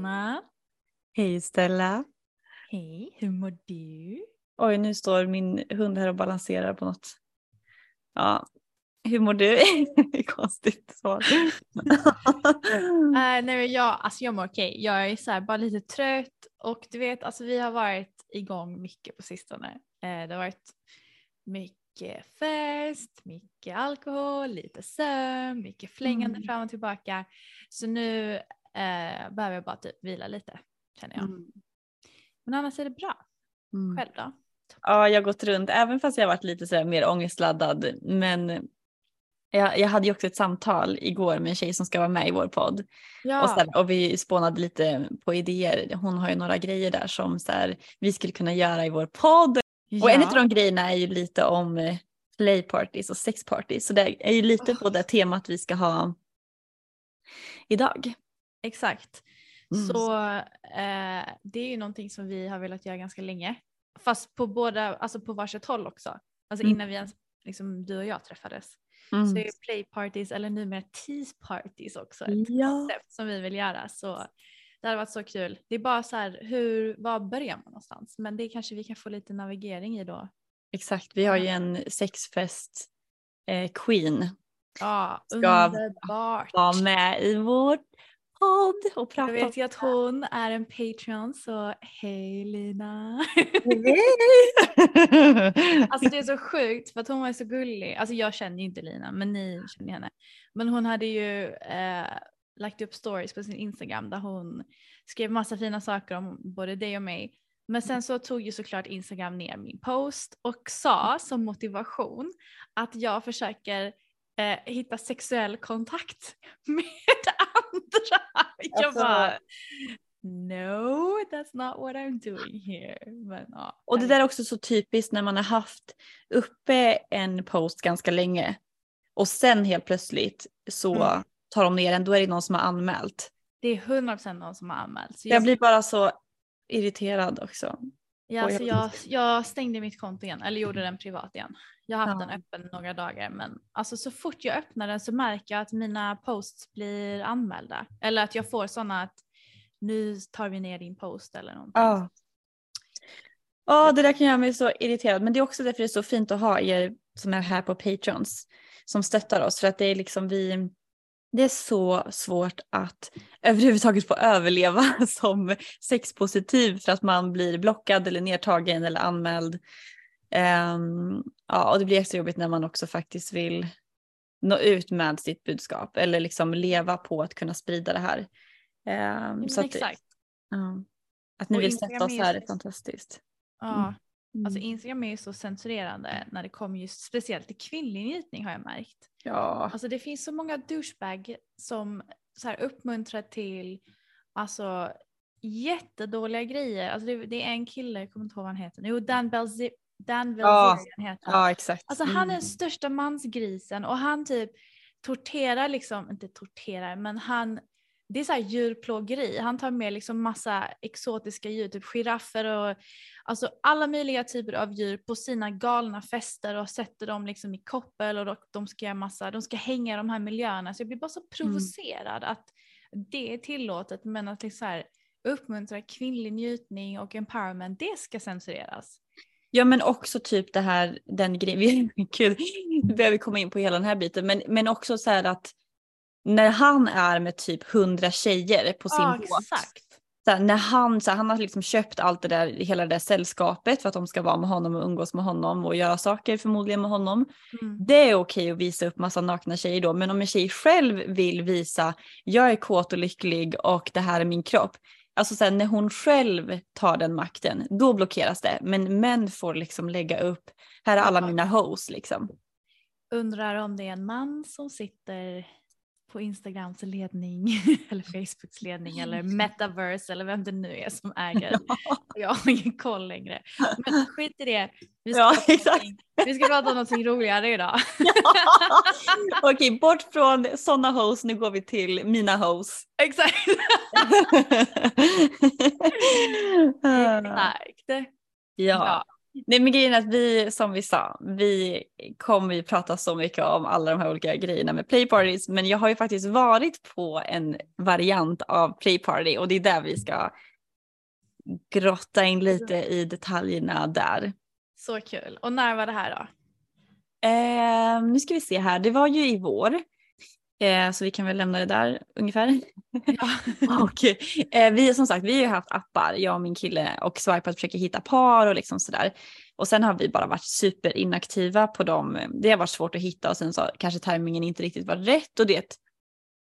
Hej Hanna. Hej Stella. Hej, hur mår du? Oj, nu står min hund här och balanserar på något. Ja, hur mår du? Konstigt svar. Uh, nej jag, alltså jag mår okej. Jag är så här, bara lite trött och du vet alltså vi har varit igång mycket på sistone. Uh, det har varit mycket fest, mycket alkohol, lite sömn, mycket flängande Mm. fram och tillbaka. Så nu uh, behöver jag bara typ vila lite känner jag. Mm. Men annars är det bra. Mm. Själv då? Ja, jag har gått runt, även fast jag har varit lite sådär mer ångestladdad. Men jag, jag hade ju också ett samtal igår med en tjej som ska vara med i vår podd. Ja, Och, så här, och vi spånade lite på idéer. Hon har ju några grejer där som så här, vi skulle kunna göra i vår podd. Och en av de grejerna är ju lite om eh, playparties och sexparties. Så det är ju lite på det temat vi ska ha idag. Exakt. Mm. Så eh, det är ju någonting som vi har velat göra ganska länge. Fast på båda, alltså på varsitt håll också. Alltså Mm. innan vi ens, liksom du och jag träffades. Mm. Så är ju play parties eller numera tease parties också ett Ja. koncept som vi vill göra. Så det hade varit så kul. Det är bara så här, hur, var börjar man någonstans? Men det kanske vi kan få lite navigering i då. Exakt, vi har ju en sexfest eh, Queen Ja, Ska underbart. vara med i vår podd och Jag prata vet ju att hon är en Patreon så hej Lina. Alltså det är så sjukt för att hon var så gullig. Alltså jag känner ju inte Lina men ni känner henne. Men hon hade ju eh, lagt upp stories på sin Instagram där hon skrev massa fina saker om både dig och mig. Men sen så tog ju såklart Instagram ner min post och sa som motivation att jag försöker eh, hitta sexuell kontakt med andra. Jag Alltså- bara No, that's not what I'm doing here. Men, ja, och det där är också så typiskt när man har haft uppe en post ganska länge och sen helt plötsligt så Mm. tar de ner den, då är det någon som har anmält. Det är 100% någon som har anmält. Så Jag jag, blir bara så irriterad också. ja, så jag, jag stängde mitt konto igen, eller gjorde den privat igen. Jag har haft Ja. den öppen några dagar men alltså så fort jag öppnar den så märker jag att mina posts blir anmälda. Eller att jag får sådana att nu tar vi ner din post eller någonting. Ja. Ja, det där kan göra mig så irriterad. Men det är också därför det är så fint att ha er som är här på Patrons som stöttar oss. För att det är liksom vi, det är så svårt att överhuvudtaget få överleva som sexpositiv för att man blir blockad eller nedtagen eller anmäld. Um, ja, och det blir extra jobbigt när man också faktiskt vill nå ut med sitt budskap eller liksom leva på att kunna sprida det här. Um, så exakt. Att, uh, att ni Och vill Instagram sätta oss är här så- är fantastiskt. Ja. Mm. Alltså Instagram är ju så censurerande när det kommer just speciellt till kvinnlig njutning har jag märkt. Ja. Alltså det finns så många douchebag som så här uppmuntrar till alltså jättedåliga grejer. Alltså det, det är en kille, jag kommer inte ihåg vad han heter. Jo, Dan Belzi- Dan Ja. Heter han. ja, exakt. Alltså han är Mm. den största mansgrisen och han typ torterar liksom, inte torterar men han, det är så här djurplågeri. Han tar med liksom massa exotiska djur, typ giraffer och alltså alla möjliga typer av djur på sina galna fester och sätter dem liksom i koppel och de- ska göra massa, de ska hänga i de här miljöerna. Så jag blir bara så provocerad att det är tillåtet men att liksom så här, uppmuntra kvinnlig njutning och empowerment, det ska censureras. Ja men också typ det här, den grejen, gud, behöver vi komma in på hela den här biten, men, men också så här att när han är med typ hundra tjejer på sin Ja, båt. exakt. Så här, när han, så här, han har liksom köpt allt det där, hela det där sällskapet för att de ska vara med honom och umgås med honom och göra saker förmodligen med honom. Mm. Det är okej att visa upp massa nakna tjejer då, men om en tjej själv vill visa jag är kåt och lycklig och det här är min kropp. Alltså sen när hon själv tar den makten, då blockeras det. Men män får liksom lägga upp, här är alla mina hoes liksom. Undrar om det är en man som sitter på Instagrams ledning eller Facebooks ledning eller metaverse eller vem det nu är som äger. Jag har ingen koll längre. Men skit i det. Vi ska, Ja, exakt. vi ska prata om någonting roligare idag. Okej, bort från sådana hoes, nu går vi till mina hoes. Exakt. Exakt. Ja. Nej men grejen är att vi, som vi sa, vi kommer ju prata så mycket om alla de här olika grejerna med playparties. Men jag har ju faktiskt varit på en variant av playparty och det är där vi ska grotta in lite i detaljerna där. Så kul. Och när var det här då? Eh, nu ska vi se här, det var ju i vår. Eh, så vi kan väl lämna det där ungefär. Och eh, vi som sagt, vi har ju haft appar, jag och min kille och swipat försöker hitta par och liksom sådär. Och sen har vi bara varit superinaktiva på dem. Det har varit svårt att hitta och sen så kanske tajmingen inte riktigt var rätt och det,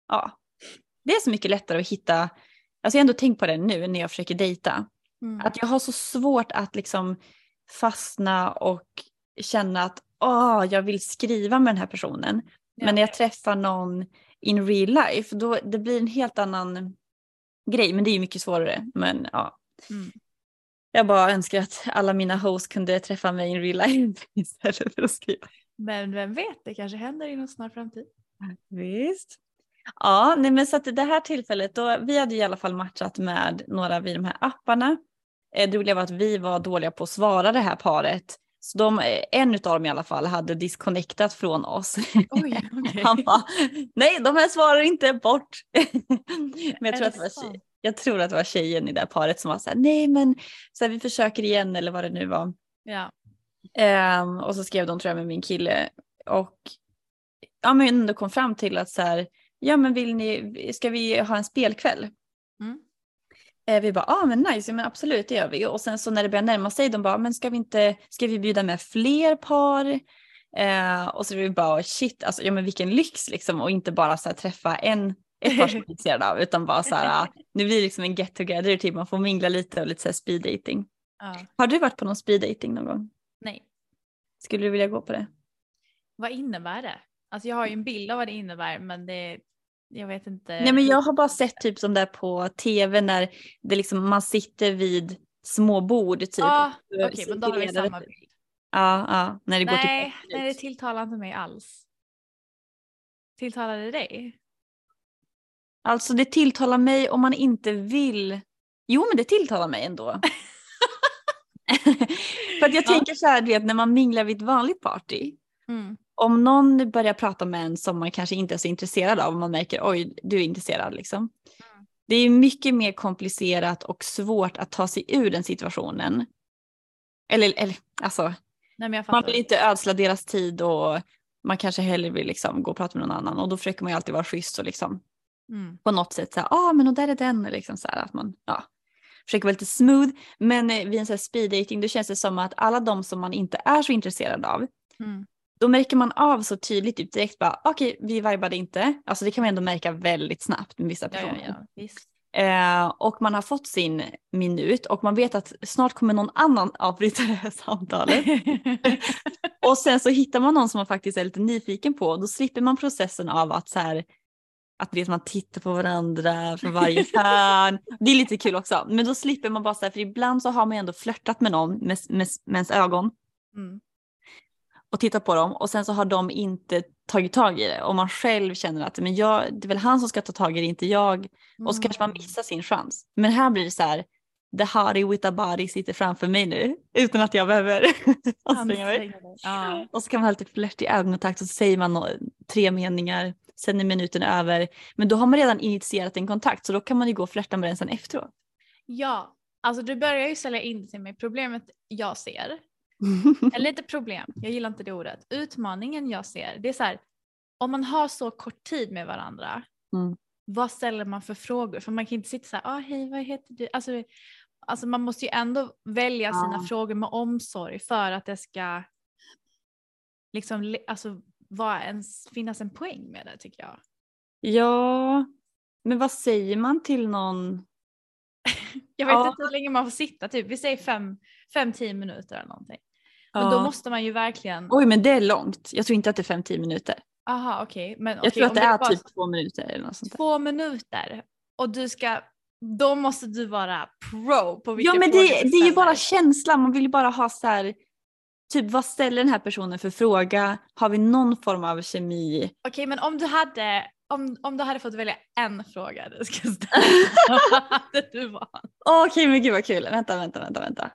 ja, det är så mycket lättare att hitta. Alltså jag har ändå tänkt på det nu när jag försöker dejta. Mm. Att jag har så svårt att liksom fastna och känna att åh, jag vill skriva med den här personen. Ja. Men när jag träffar någon in real life, då det blir en helt annan grej. Men det är ju mycket svårare. Men ja. Mm. Jag bara önskar att alla mina hosts kunde träffa mig in real life istället för att skriva. Men vem vet, det kanske händer inom snar framtid. Visst. Ja, nej men så att det här tillfället, då, vi hade i alla fall matchat med några vid de här apparna. Eh, Det roliga var att vi var dåliga på att svara det här paret. Så de, eh, en av dem i alla fall hade disconnectat från oss. Oj, okej. Han bara, nej de här svarar inte bort. men jag tror, att det var tjej, jag tror att det var tjejen i det här paret som var så här, nej men så här, vi försöker igen eller vad det nu var. Ja. Ehm, och så skrev de tror jag med min kille och ja men ändå kom fram till att så här, ja men vill ni, ska vi ha en spelkväll? Mm. Eh, vi bara, ja ah, men nice, men absolut det gör vi. Och sen så när det börjar närma sig, de bara, men ska vi inte, ska vi bjuda med fler par? Eh, och så vi bara, shit, alltså ja men vilken lyx liksom och inte bara så här träffa en, ett par som vi är intresserade av utan bara så här, ah, nu blir det liksom en get together typ, man får mingla lite och lite så här speed dating. ja. Har du varit på någon speed dating någon gång? Nej. Skulle du vilja gå på det? Vad innebär det? Alltså jag har ju en bild av vad det innebär men det, jag vet inte. Nej men jag har bara sett typ som där på tv när det liksom, man sitter vid små bord typ. Ja, och okej men då har vi samma bild. Ja, ja, när det går Nej, till nej det tilltalar inte mig alls. Tilltalar det dig? Alltså det tilltalar mig om man inte vill. Jo men det tilltalar mig ändå. För att jag Ja. tänker så här, du vet när man minglar vid ett vanligt party. Mm. Om någon börjar prata med en som man kanske inte är så intresserad av och man märker oj du är intresserad liksom. Mm. Det är mycket mer komplicerat och svårt att ta sig ur den situationen. Eller, eller alltså Nej man vill inte ödsla deras tid och man kanske hellre vill liksom gå och prata med någon annan och då försöker man ju alltid vara schysst och liksom Mm. på något sätt säga ah men och där är den liksom så här att man ja. försöker vara lite smooth. Men eh, vid en sån här speed dating då känns det som att alla de som man inte är så intresserad av, Mm. Då märker man av så tydligt typ direkt bara okej vi vibade inte. Alltså det kan man ändå märka väldigt snabbt med vissa personer. ja, ja. Eh, och man har fått sin minut och man vet att snart kommer någon annan avbryta det här samtalet. och sen så hittar man någon som man faktiskt är lite nyfiken på och då slipper man processen av att så här att vet, man tittar på varandra från varje hörn. Det är lite kul också. Men då slipper man bara så här, för ibland så har man ändå flörtat med någon med, med, med ens ögon Mm. Och tittat på dem och sen så har de inte tagit tag i det och man själv känner att men jag, det är väl han som ska ta tag i det, inte jag. Och så kanske man Mm. missar sin chans. Men här blir det så här, the a body sitter framför mig nu utan att jag behöver anstränga mig. Ja. Och så kan man ha lite flörtig ögonkontakt och så säger man tre meningar, sen är minuten över. Men då har man redan initierat en kontakt så då kan man ju gå och flörta med den sen efteråt. ja, alltså du börjar ju sälja in till mig. Problemet jag ser, eller inte problem, jag gillar inte det ordet. Utmaningen jag ser, det är så här, om man har så kort tid med varandra, Mm. vad ställer man för frågor? För man kan inte sitta så här, ah, hej vad heter du? Alltså, alltså man måste ju ändå välja sina Ja. frågor med omsorg för att det ska liksom, alltså, vara ens, finnas en poäng med det tycker jag. ja, men vad säger man till någon? Jag vet Ja. inte hur länge man får sitta, typ, vi säger fem, fem tio minuter eller någonting. Men då måste man ju verkligen, Oj men det är långt. Jag tror inte att det är 5-10 minuter. aha okej. Men Jag okej, tror att om det är typ två minuter eller något sånt där. två minuter och du ska, då måste du vara pro på vilka Ja men det, det är ju bara känslan, man vill ju bara ha så här, typ vad ställer den här personen för fråga? Har vi någon form av kemi? Okej men om du hade, om, om du hade fått välja en fråga du ska ställa, vad hade du valt? Okej men gud vad kul, vänta vänta vänta vänta.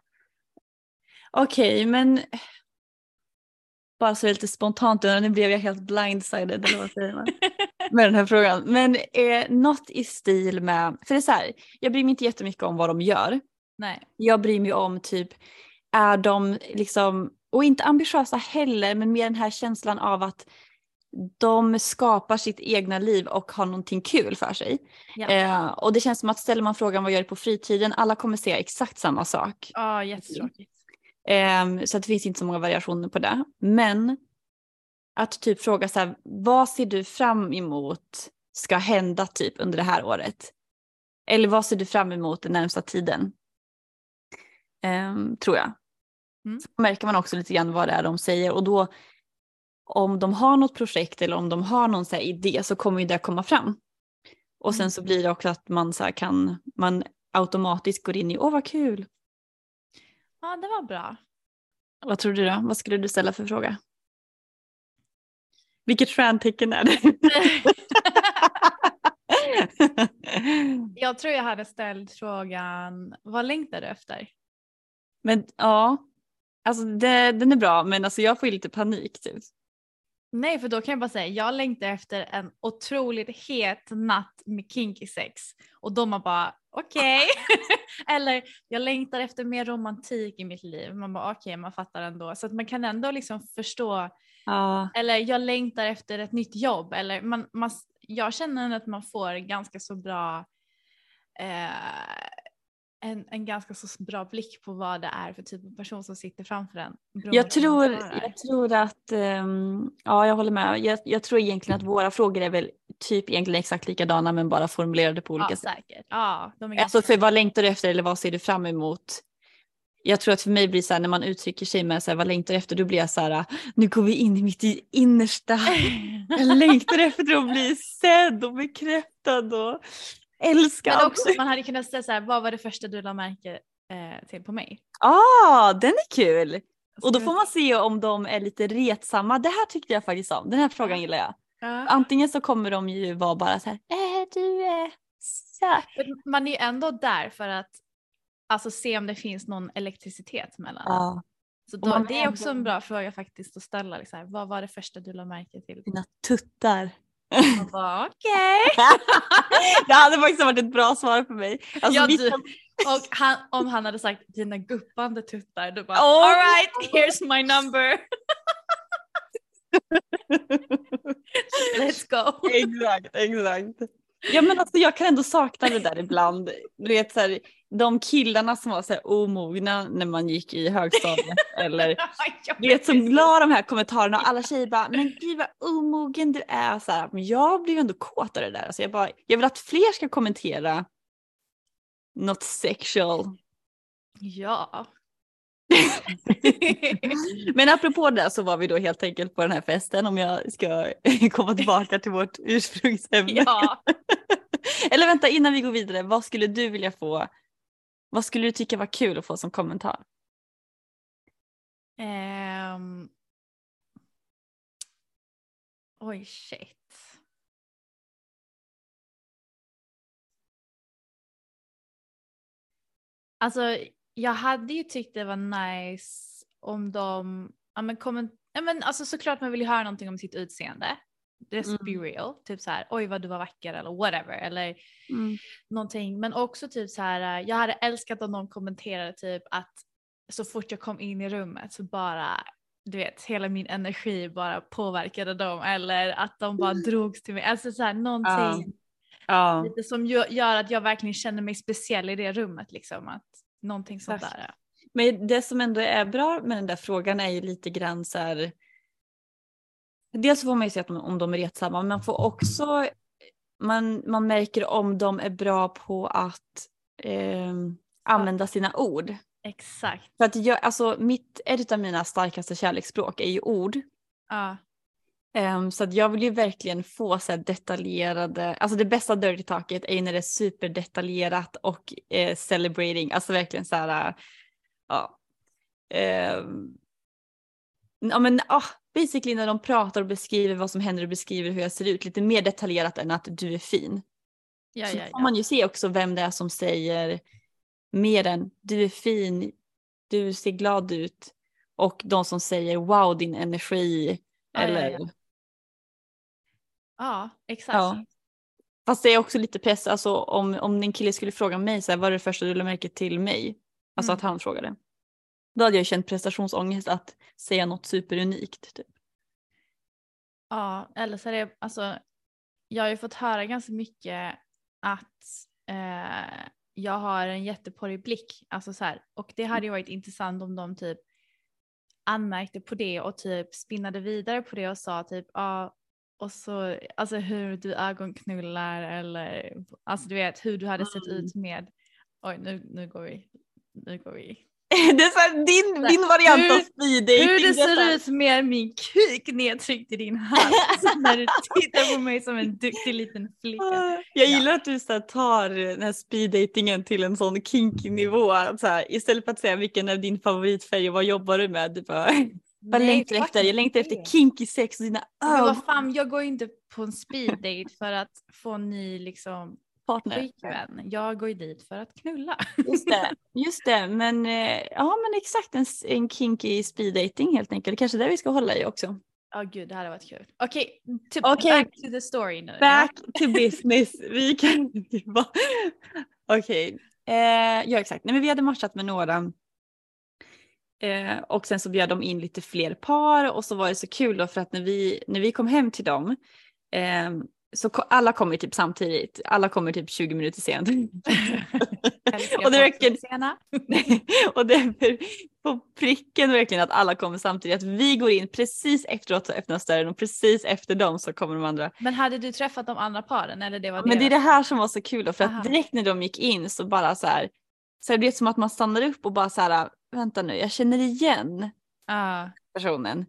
Okej men bara så lite spontant, nu blev jag helt blindsided eller vad säger man? med den här frågan. Men eh, något i stil med, för det är så här, jag bryr mig inte jättemycket om vad de gör. Nej. Jag bryr mig om typ, är de liksom, och inte ambitiösa heller, men mer den här känslan av att de skapar sitt egna liv och har någonting kul för sig. Ja. Eh, och det känns som att ställer man frågan vad gör du på fritiden, alla kommer säga exakt samma sak. Ja jättetråkigt. Eh, så det finns inte så många variationer på det. Men att typ fråga så här, vad ser du fram emot ska hända typ under det här året? Eller vad ser du fram emot den närmsta tiden? Ehm, tror jag. Mm. Så märker man också lite grann vad det är de säger och då om de har något projekt eller om de har någon så här idé så kommer ju det komma fram. Och sen Mm. så blir det också att man så kan, man automatiskt går in i, åh vad kul. Ja det var bra. Vad tror du då? Vad skulle du ställa för fråga? Vilket stjärntecken är det? Jag tror jag hade ställt frågan, vad längtar du efter? men ja, alltså det, den är bra men alltså jag får lite panik typ. Nej, för då kan jag bara säga jag längtar efter en otroligt het natt med kinky sex och de har bara okej. Eller jag längtar efter mer romantik i mitt liv. Man bara okej, man fattar ändå. Så att man kan ändå liksom förstå. Ja. Eller jag längtar efter ett nytt jobb. Eller man, man, jag känner att man får ganska så bra eh, en, en ganska så bra blick på vad det är för typ av person som sitter framför en. Jag tror, jag tror att, ehm, ja jag håller med. Jag, jag tror egentligen att våra frågor är väl typ egentligen exakt likadana men bara formulerade på olika ja, sätt. säkert. Ja, de är Alltså för vad längtar du efter eller vad ser du fram emot? Jag tror att för mig blir så här när man uttrycker sig med så här, vad längtar du efter då blir jag så här nu går vi in i mitt innersta. Jag längtar efter att bli sedd och bekräftad och älskad. Men också man hade kunnat säga så här, vad var det första du la märke eh, till på mig? Ah, den är kul! Och då får man se om de är lite retsamma. Det här tyckte jag faktiskt om. Den här frågan gillar jag. Ja. Antingen så kommer de ju vara bara så här, äh, du är söt. Man är ju ändå där för att alltså, se om det finns någon elektricitet mellan. Ja, Så då, det är också en bra fråga faktiskt att ställa. Liksom, vad var det första du la märke till? dina tuttar. Bara okej. det hade faktiskt varit ett bra svar för mig. Alltså, Ja, du- Och han, om han hade sagt dina guppande tuttar, du bara Åh! alright here's my number. Let's go. exakt, exakt. Ja men alltså jag kan ändå sakna det där ibland. Du vet så här, de killarna som var så här omogna när man gick i högstadiet eller du vet som la de här kommentarerna och alla tjejer bara men gud vad omogen du är så här, men jag blev ändå kåt av det där. Alltså jag, bara, jag vill att fler ska kommentera något sexual. Ja. Men apropå det så var vi då helt enkelt på den här festen om jag ska komma tillbaka till vårt ursprungsämne. Ja. Eller vänta innan vi går vidare, vad skulle du vilja få? Vad skulle du tycka var kul att få som kommentar? Um... Oj shit. Alltså jag hade ju tyckt det var nice om de, ja men, komment, ja, men alltså såklart man vill ju höra någonting om sitt utseende. Let's mm. be real, typ så här oj vad du var vacker eller whatever eller mm. någonting. Men också typ så här jag hade älskat om någon kommenterade typ att så fort jag kom in i rummet så bara du vet hela min energi bara påverkade dem eller att de bara drogs till mig. Alltså så här någonting uh. Uh. Lite som gör att jag verkligen känner mig speciell i det rummet liksom. Att Någonting sånt där. Men det som ändå är bra med den där frågan är ju lite grann så här. Dels får man ju se att om de är retsamma men man får också man, man märker om de är bra på att eh, använda sina ord. Exakt. För att jag, alltså mitt, ett av mina starkaste kärleksspråk är ju ord. Ja. Um, så att jag vill ju verkligen få så detaljerade, alltså det bästa dirty talket är ju när det är superdetaljerat och eh, celebrating, alltså verkligen så här, ja. Um, ja men ah, basically när de pratar och beskriver vad som händer och beskriver hur jag ser ut, lite mer detaljerat än att du är fin. Ja, så ja, ja. får man ju se också vem det är som säger mer än du är fin, du ser glad ut och de som säger wow din energi Ja, eller ja, ja. Ja, exakt. Ja. Fast det är också lite press, alltså om, om din kille skulle fråga mig så här, vad är det första du lade märke till mig? Alltså Mm. att han frågade. Då hade jag känt prestationsångest att säga något superunikt. Typ. Ja, eller så är det alltså. Jag har ju fått höra ganska mycket att eh, jag har en jätteporrig blick. Alltså så här, och det hade ju varit intressant om de typ anmärkte på det och typ spinnade vidare på det och sa typ ja och så alltså hur du ögonknullar eller alltså du vet hur du hade sett Mm. ut med oj nu, nu går vi nu går vi det är så din, din variant Hur- av speed dating. hur det ser ut med min kuk nedtryckt i din hals när du tittar på mig som en duktig liten flicka. Ah, Jag gillar att du så här, tar den här speeddatingen till en sån kinky nivå. Så här, istället för att säga vilken är din favoritfärg och vad jobbar du med? Du bara, vad längtar du efter? Jag längtar efter kinky sex och dina Men ögon. vad fan, jag går inte på en speed date för att få en ny liksom partner. pojkvän. Jag går ju dit för att knulla. Just det, just det. Men, eh, ja, men exakt en, en kinky speed dating helt enkelt. Kanske det vi ska hålla i också. Ja gud det hade varit kul. Okej, typ Okej. back to the story nu. Back to business. Vi kan bara... Okej. Eh, ja exakt. Nej, men vi hade matchat med några. Eh, och sen så bjöd de in lite fler par och så var det så kul då för att när vi, när vi kom hem till dem eh, så ko- alla kommer typ samtidigt. Alla kommer typ 20 minuter sent. Och det sena. och det är på pricken verkligen att alla kommer samtidigt. Att vi går in precis efteråt så öppnas dörren och precis efter dem så kommer de andra. Men hade du träffat de andra paren eller det var Men det är det här som var så kul då, för Aha. att direkt när de gick in så bara så här, så det blev som att man stannar upp och bara så här, vänta nu, jag känner igen Ja. personen.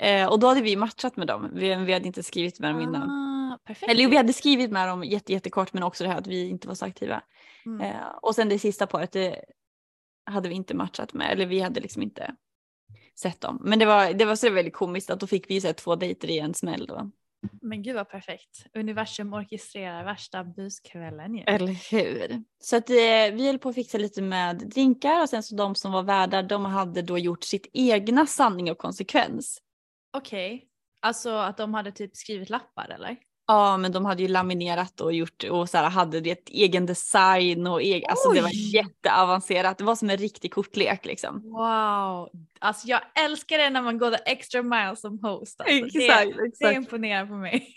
Eh, och då hade vi matchat med dem, vi, vi hade inte skrivit med dem innan. Ah. Eller vi hade skrivit med dem jätte, jättekort men också det här att vi inte var så aktiva. Mm. Eh, och sen det sista paret, det hade vi inte matchat med, eller vi hade liksom inte sett dem. Men det var, det var så väldigt komiskt att då fick vi så två dejter i en smäll då. Men gud vad perfekt. Universum orkestrerar värsta buskvällen ju. Eller hur? Så att eh, vi höll på att fixa lite med drinkar och sen så de som var värdar de hade då gjort sitt egna sanning och konsekvens. Okej. Alltså att de hade typ skrivit lappar eller? Ja men de hade ju laminerat och gjort och så här, hade det egen design och egen, alltså det var jätteavancerat. Det var som en riktig kortlek liksom. Wow, alltså jag älskar det när man går the extra mile som host. Alltså. Exakt, det, det exakt. imponerar på mig.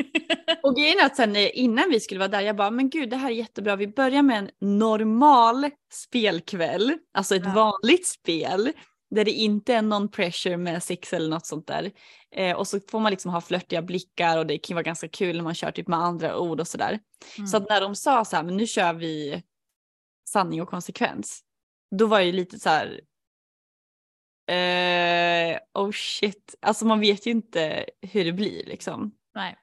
Och grejen är att sen eh, innan vi skulle vara där, jag bara men gud det här är jättebra. Vi börjar med en normal spelkväll, alltså ett Ja. vanligt spel. Där det inte är någon pressure med sex eller något sånt där. Eh, och så får man liksom ha flörtiga blickar och det kan vara ganska kul när man kör typ med andra ord och sådär. Mm. Så att när de sa så här, men nu kör vi sanning och konsekvens. Då var jag ju lite så här. Eh, oh shit, alltså man vet ju inte hur det blir liksom. Nej.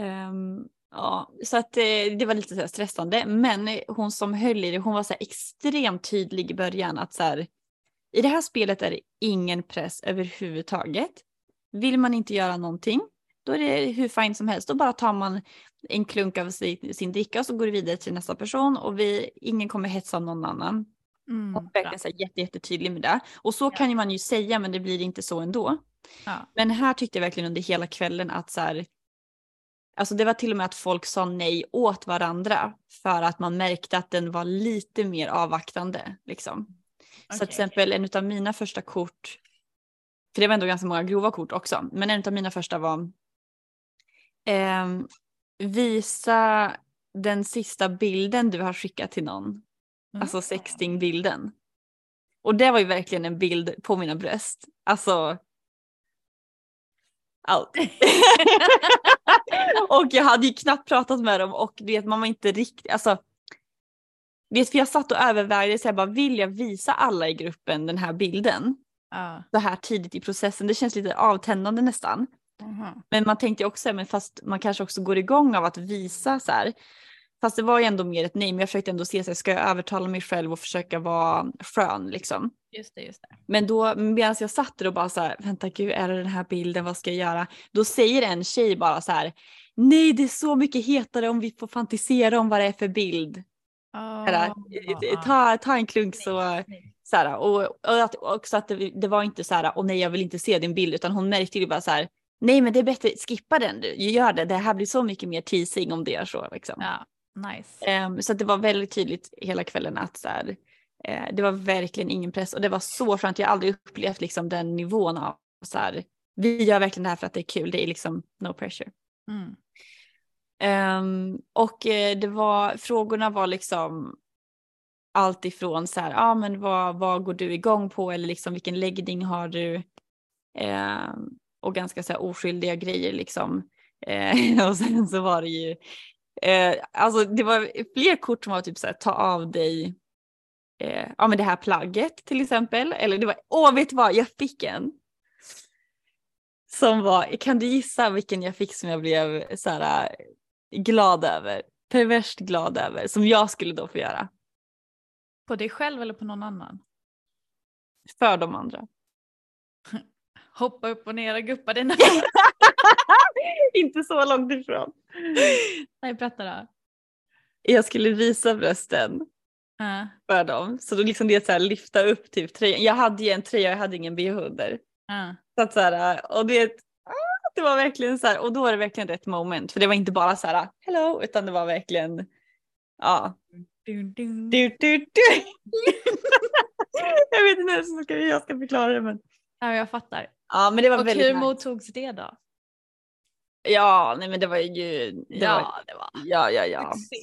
Ehm, ja, så att eh, det var lite så stressande. Men hon som höll i det, hon var så här extremt tydlig i början att så här, i det här spelet är det ingen press överhuvudtaget. Vill man inte göra någonting, då är det hur fint som helst. Då bara tar man en klunk av sin, sin dricka och så går det vidare till nästa person och vi, ingen kommer hetsa någon annan. Mm, Och verkligen så här jätte, jättetydlig med det. Och så kan ju man ju säga men det blir inte så ändå. Ja. Men här tyckte jag verkligen under hela kvällen att så här, alltså det var till och med att folk sa nej åt varandra för att man märkte att den var lite mer avvaktande. Liksom. Så Okej, till exempel en av mina första kort, för det var ändå ganska många grova kort också, men en av mina första var ehm, visa den sista bilden du har skickat till någon. Mm. Alltså sextingbilden. Och det var ju verkligen en bild på mina bröst. Alltså. Allt. och jag hade ju knappt pratat med dem och du vet man var inte riktigt, alltså. Vet för jag satt och övervägde så jag bara vill jag visa alla i gruppen den här bilden Ja. så här tidigt i processen. Det känns lite avtändande nästan. Mhm. Men man tänkte också, men fast man kanske också går igång av att visa så här. Fast det var ju ändå mer ett nej, men jag försökte ändå se så här, ska jag övertala mig själv och försöka vara skön liksom. Just det, just det. Men då medan jag satt där och bara så här, vänta gud är det den här bilden, vad ska jag göra? Då säger en tjej bara så här, nej det är så mycket hetare om vi får fantisera om vad det är för bild. Oh, ta, ta en klunk så, så här, och, och att, också att det, det var inte så här, åh nej jag vill inte se din bild, utan hon märkte ju bara så här, nej men det är bättre, skippa den du, gör det, det här blir så mycket mer teasing om det gör så liksom. Ja, nice. Ehm, så det var väldigt tydligt hela kvällen att så här, eh, det var verkligen ingen press och det var så skönt, jag har aldrig upplevt liksom den nivån av så här, vi gör verkligen det här för att det är kul, det är liksom no pressure. Mm. Ehm, och eh, det var, frågorna var liksom allt ifrån så här, ja ah, men vad, vad går du igång på eller liksom vilken läggning har du? Eh, och ganska så här oskyldiga grejer liksom. Eh, och sen så var det ju, eh, alltså det var fler kort som var typ så här, ta av dig eh, ja men det här plagget till exempel. Eller det var, åh vet du vad, jag fick en. Som var, kan du gissa vilken jag fick som jag blev så här eh, glad över? Perverst glad över, som jag skulle då få göra. På dig själv eller på någon annan? För de andra. Hoppa upp och ner och guppa dina Inte så långt ifrån. Nej, berätta då. Jag skulle visa brösten Ja. för dem. Så då liksom det så här lyfta upp typ tröjan. Jag hade ju en tröja, jag hade ingen bh under. Ja. Så att så här, och det, ah, det var verkligen så här, och då var det verkligen rätt moment. För det var inte bara så här hello, utan det var verkligen, ja. Du, du, du. jag vet inte ens hur jag ska förklara det men. Ja, jag fattar. Ja men det var Och väldigt hur nice. mottogs det då? Ja nej men det var ju, det ja, var, det var ja ja ja. succé.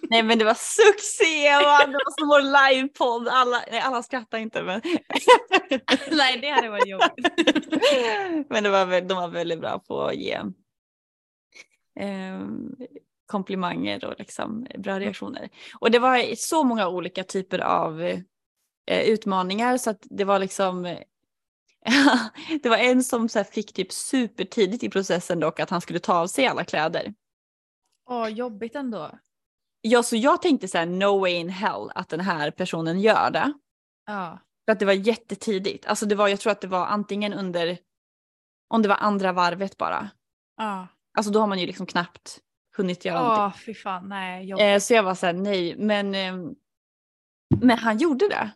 Nej men det var succé, man. det var som vår livepodd. Alla, nej, alla skrattar inte men. Nej, det hade varit jobbigt. men det var, de var väldigt bra på att ge ehm, komplimanger och liksom bra reaktioner. Och det var så många olika typer av eh, utmaningar så att det var liksom det var en som så fick typ supertidigt i processen dock att han skulle ta av sig alla kläder. Åh, jobbigt ändå. Ja, så jag tänkte så här, no way in hell att den här personen gör det. Ja. För att det var jättetidigt. Alltså det var, jag tror att det var antingen under, om det var andra varvet bara. Ja. Alltså då har man ju liksom knappt hunnit göra någonting. Åh, fy fan. Nej, jobbigt. Eh, så jag var så här, nej, men, ehm, men han gjorde det.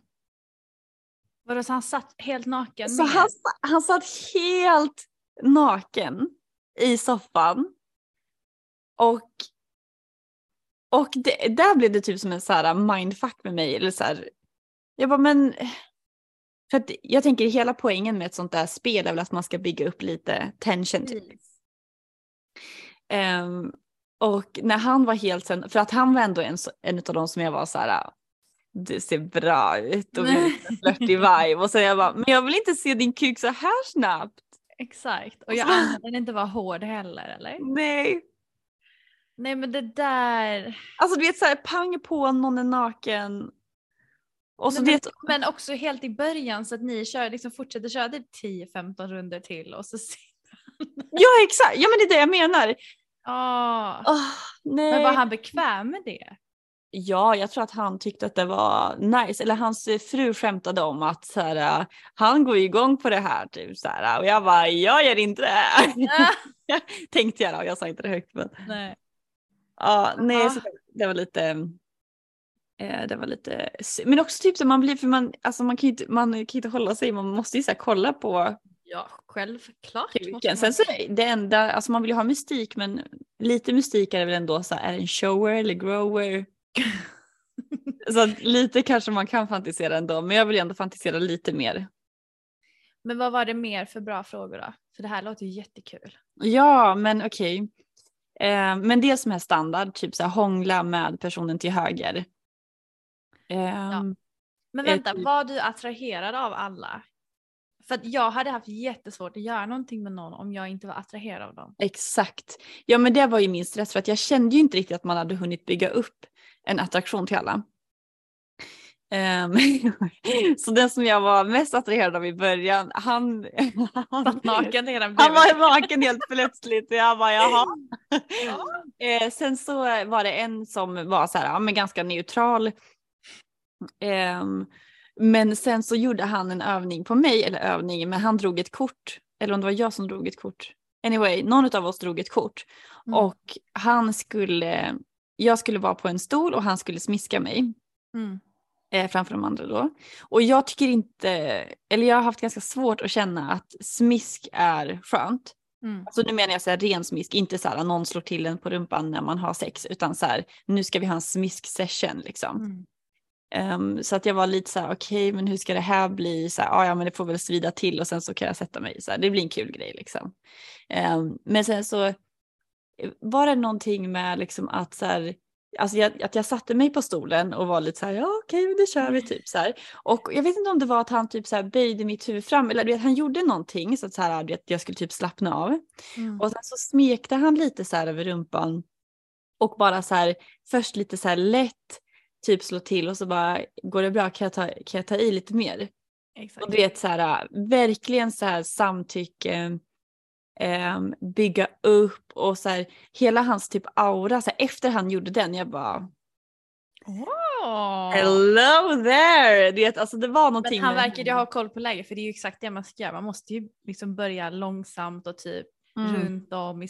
Vadå, så han satt helt naken Så han, han satt helt naken i soffan. Och, och det, där blev det typ som en så här mindfuck med mig. Eller så här, jag bara men, för att jag tänker hela poängen med ett sånt där spel är väl att man ska bygga upp lite tension. Typ. Um, och när han var helt sen, för att han var ändå en, en av de som jag var så här, det ser bra ut och flörtig vibe och så jag bara, men jag vill inte se din kuk så här snabbt. Exakt och jag anade den inte var hård heller eller? Nej. Nej men det där. Alltså du vet såhär pang på någon är naken. Och så men, vet... men också helt i början så att ni kör, liksom fortsätter köra typ 10-15 runder till och så Ja exakt, ja men det är det jag menar. Oh. oh. Men var han bekväm med det? Ja, jag tror att han tyckte att det var nice. Eller hans fru skämtade om att så här, han går igång på det här. Typ, så här, och jag bara, jag gör inte det. Tänkte jag då, jag sa inte det högt. Men... Nej. Ja, nej, så det var lite. Eh, det var lite, men också typ så man blir, för man, alltså man kan ju inte, man kan inte hålla sig, man måste ju så kolla på Ja, självklart. Kuken. Sen så det enda, alltså man vill ju ha mystik men lite mystik är det väl ändå så här, är det en shower eller grower? så lite kanske man kan fantisera ändå men jag vill ändå fantisera lite mer. Men vad var det mer för bra frågor då? För det här låter ju jättekul. Ja men okej. Okay. Eh, men det som är standard, typ så här hångla med personen till höger. Eh, ja. Men vänta, typ... var du attraherad av alla? För att jag hade haft jättesvårt att göra någonting med någon om jag inte var attraherad av dem. Exakt. Ja men det var ju min stress för att jag kände ju inte riktigt att man hade hunnit bygga upp en attraktion till alla. Um, så den som jag var mest attraherad av i början, han, han, naken han var naken helt plötsligt jag bara jaha. Ja. Eh, sen så var det en som var så här, ja, men ganska neutral. Um, men sen så gjorde han en övning på mig, eller övning, men han drog ett kort. Eller om det var jag som drog ett kort. Anyway, någon av oss drog ett kort. Mm. Och han skulle, jag skulle vara på en stol och han skulle smiska mig. Mm. Eh, framför de andra då. Och jag tycker inte, eller jag har haft ganska svårt att känna att smisk är skönt. Mm. Alltså nu menar jag så här ren smisk, inte så här någon slår till en på rumpan när man har sex, utan så här nu ska vi ha en smisk session liksom. Mm. Um, så att jag var lite så här, okej, okay, men hur ska det här bli? Så här, ah, ja, men det får väl svida till och sen så kan jag sätta mig. Så här, det blir en kul grej liksom. Um, men sen så eh, var det någonting med liksom att så här, alltså jag, att jag satte mig på stolen och var lite så här, ja okej, okay, det kör vi typ så här. Och jag vet inte om det var att han typ så här böjde mitt huvud fram eller vet, han gjorde någonting så att så här, att jag skulle typ slappna av. Mm. Och sen så smekte han lite så här över rumpan och bara så här, först lite så här lätt typ slå till och så bara går det bra kan jag ta, kan jag ta i lite mer. Exakt. Och du vet så här verkligen så här samtycke, eh, bygga upp och så här hela hans typ aura så här, efter han gjorde den jag bara Oh. Hello there! Du vet, alltså det var någonting. Men han verkar ju ha koll på läget för det är ju exakt det man ska göra. Man måste ju liksom börja långsamt och typ mm. runt om. I,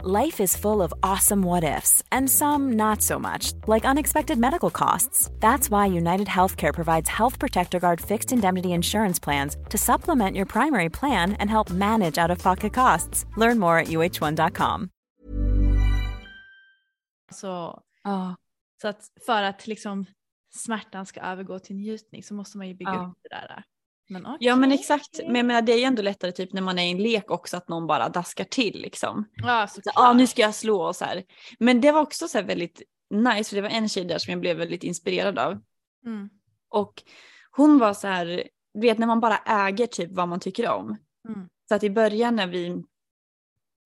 Life is full of awesome what ifs, and some not so much, like unexpected medical costs. That's why United Healthcare provides Health Protector Guard fixed indemnity insurance plans to supplement your primary plan and help manage out of pocket costs. Learn more at uh1.com. Så, oh. så att för att liksom smärtan ska övergå till njutning så måste man ju bygga oh. upp det där. Men okay. Ja men exakt, men jag menar, det är ju ändå lättare typ när man är i en lek också att någon bara daskar till liksom. Ja såklart. Så, ah, nu ska jag slå och så här. Men det var också så väldigt nice för det var en tjej där som jag blev väldigt inspirerad av. Mm. Och hon var så här, du vet när man bara äger typ vad man tycker om. Mm. Så att i början när vi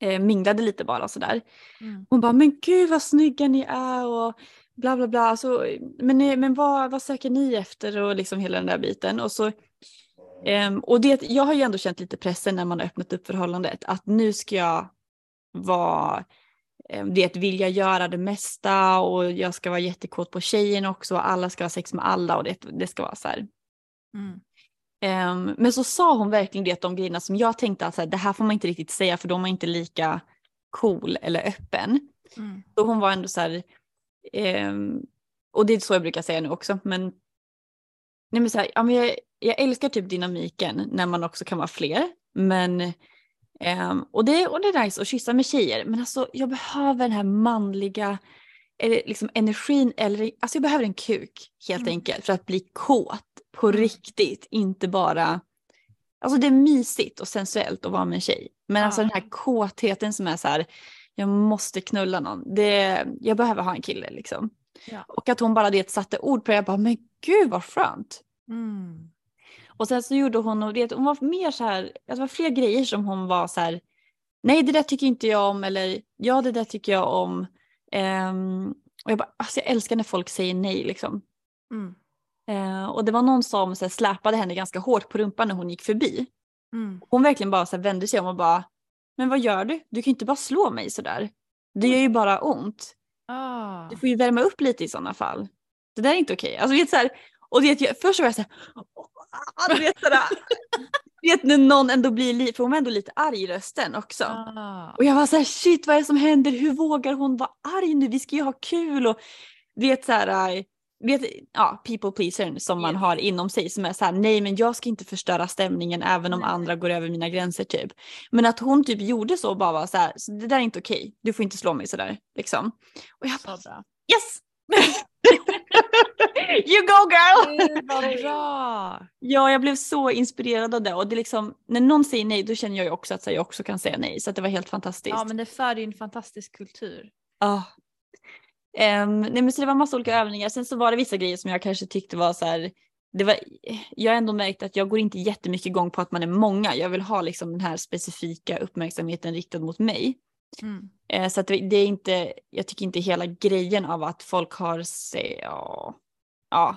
eh, minglade lite bara sådär. Mm. Hon bara, men gud vad snygga ni är och bla bla bla. Alltså, men men vad, vad söker ni efter och liksom hela den där biten. Och så Um, och det, jag har ju ändå känt lite pressen när man har öppnat upp förhållandet att nu ska jag vara eh, det vilja göra det mesta och jag ska vara jättekåt på tjejen också och alla ska ha sex med alla och det, det ska vara så här. Mm. Um, men så sa hon verkligen det de grejerna som jag tänkte att så här, det här får man inte riktigt säga för de är inte lika cool eller öppen. Mm. Så hon var ändå så här, um, och det är så jag brukar säga nu också, men, nej men så här, ja, men jag, jag älskar typ dynamiken när man också kan vara fler. Men, um, och, det, och det är nice att kyssa med tjejer, men alltså jag behöver den här manliga eller liksom energin, eller alltså jag behöver en kuk helt Mm. enkelt för att bli kåt på Mm. riktigt, inte bara Alltså det är mysigt och sensuellt att vara med en tjej. Men alltså Ja. den här kåtheten som är så här, jag måste knulla någon. Det, jag behöver ha en kille liksom. Ja. Och att hon bara det satte ord på det, jag bara, men gud vad skönt. Mm. Och sen så gjorde hon, och det, hon var mer så här, det var fler grejer som hon var så här, nej det där tycker inte jag om, eller ja det där tycker jag om. Ehm, och jag bara, alltså jag älskar när folk säger nej liksom. Mm. Eh, och det var någon som så här, släpade henne ganska hårt på rumpan när hon gick förbi. Mm. Hon verkligen bara så här, vände sig om och bara, men vad gör du? Du kan inte bara slå mig sådär. Det gör ju bara ont. Ah. Du får ju värma upp lite i sådana fall. Det där är inte okej. Alltså, vet, så här, och det, först var jag såhär, du vet, sådär, vet när någon ändå blir lite, för hon var ändå lite arg i rösten också. Ah. Och jag var så här, shit vad är det som händer? Hur vågar hon vara arg nu? Vi ska ju ha kul och vet så här, äh, vet, ja, people pleaser som man Yes. har inom sig som är så här, nej men jag ska inte förstöra stämningen även om Nej. andra går över mina gränser typ. Men att hon typ gjorde så och bara var så här, så det där är inte okej, du får inte slå mig sådär liksom. Och jag bara, yes! you go girl! Gud, vad bra. Ja, jag blev så inspirerad av det och det liksom, när någon säger nej då känner jag ju också att jag också kan säga nej så att det var helt fantastiskt. Ja men det för ju en fantastisk kultur. Ja. Ehm, nej men så det var massa olika övningar. Sen så var det vissa grejer som jag kanske tyckte var så här. Det var, jag har ändå märkt att jag går inte jättemycket igång på att man är många. Jag vill ha liksom den här specifika uppmärksamheten riktad mot mig. Mm. Eh, så att det, är inte, jag tycker inte hela grejen av att folk har sig, ja, ja.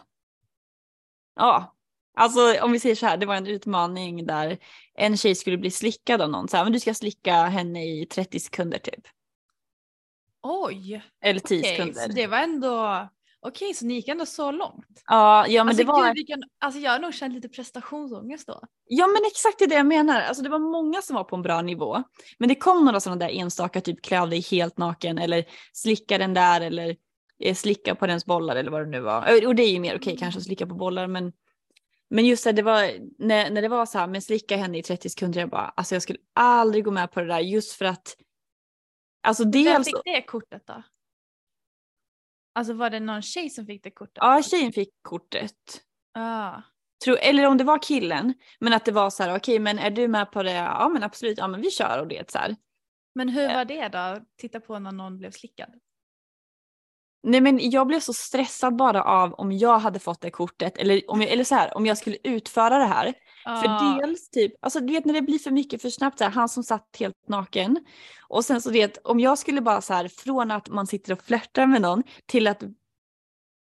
Ja, alltså om vi säger så här, det var en utmaning där en tjej skulle bli slickad av någon. Så här, men du ska slicka henne i 30 sekunder typ. Oj, Eller 10 okej, sekunder. så det var ändå, okej så ni gick ändå så långt. Ja, ja men alltså, det var... gud, vilken, alltså jag har nog känt lite prestationsångest då. Ja men exakt det det jag menar. Alltså det var många som var på en bra nivå. Men det kom några sådana där enstaka, typ klä av dig helt naken eller slicka den där eller eh, slicka på dens bollar eller vad det nu var. Och det är ju mer okej kanske att slicka på bollar men men just det, det var när, när det var så här med slicka henne i 30 sekunder jag bara alltså jag skulle aldrig gå med på det där just för att alltså Vem dels fick det kortet då? Alltså var det någon tjej som fick det kortet? ja tjejen fick kortet. Ah. Tror, eller om det var killen men att det var så här okej men är du med på det? Ja men absolut, ja men vi kör och det så här. Men hur var det då? Titta på när någon blev slickad. Nej men jag blev så stressad bara av om jag hade fått det kortet eller, om jag, eller så här, om jag skulle utföra det här. Ah. För dels typ, alltså du vet när det blir för mycket för snabbt, så här, han som satt helt naken. Och sen så vet, om jag skulle bara så här från att man sitter och flörtar med någon till att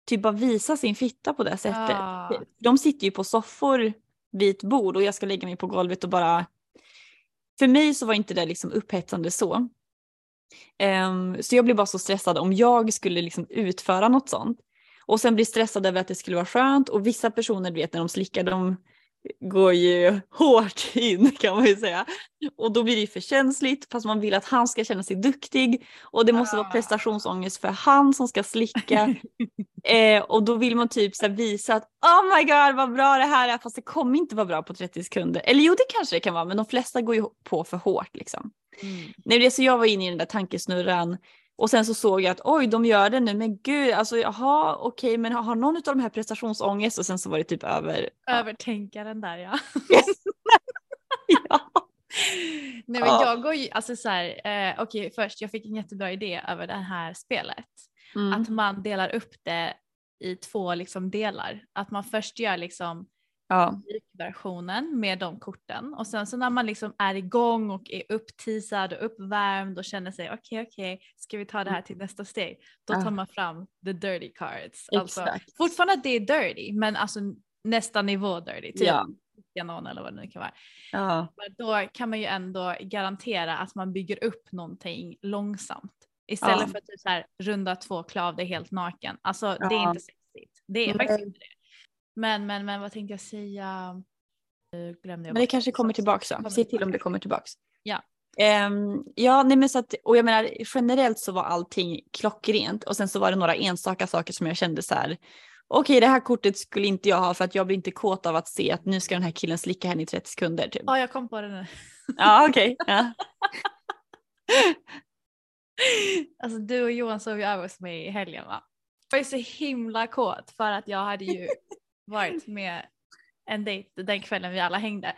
typ bara visa sin fitta på det sättet. Ah. De sitter ju på soffor vid ett bord och jag ska lägga mig på golvet och bara för mig så var inte det liksom upphetsande så. Ehm, så jag blev bara så stressad om jag skulle liksom utföra något sånt. Och sen bli stressad över att det skulle vara skönt och vissa personer du vet när de slickar de går ju hårt in kan man ju säga. Och då blir det ju för känsligt fast man vill att han ska känna sig duktig och det måste vara Ah. prestationsångest för han som ska slicka. eh, och då vill man typ så visa att oh my god vad bra det här är fast det kommer inte vara bra på 30 sekunder. Eller jo det kanske det kan vara men de flesta går ju på för hårt liksom. Mm. Nej, det är så jag var inne i den där tankesnurran och sen så såg jag att oj de gör det nu men gud alltså jaha okej men har, har någon av de här prestationsångest och sen så var det typ över. Ja. Övertänkaren där ja. ja. Nej men Ja. jag går ju, alltså så här, eh, okej först jag fick en jättebra idé över det här spelet. Mm. Att man delar upp det i två liksom delar. Att man först gör liksom ja. versionen med de korten och sen så när man liksom är igång och är uppteasad och uppvärmd och känner sig okej okej ska vi ta det här till nästa steg. Då Ja. tar man fram the dirty cards. Alltså, Exakt. fortfarande att det är dirty men alltså nästa nivå dirty. Typ Ja. någon eller vad det nu kan vara. Ja. Då kan man ju ändå garantera att man bygger upp någonting långsamt. Istället Ja. för att typ så här, runda två klä av dig helt naken. Alltså det är Ja. inte sexigt. Det är Nej. faktiskt inte det. Men, men, men vad tänkte jag säga? Glömde jag Men det kanske kommer Så- då. kommer Se till tillbaka. om det kommer tillbaks. Ja. Ehm, ja, nej men så att, och jag menar generellt så var allting klockrent och sen så var det några enstaka saker som jag kände så här. Okej, det här kortet skulle inte jag ha för att jag blir inte kåt av att se att nu ska den här killen slicka henne i 30 sekunder typ. Ja, jag kom på det nu. Ja, okej. Ja. Alltså du och Johan sov ju över hos mig i helgen va? Jag är så himla kåt för att jag hade ju varit med en dejt den kvällen vi alla hängde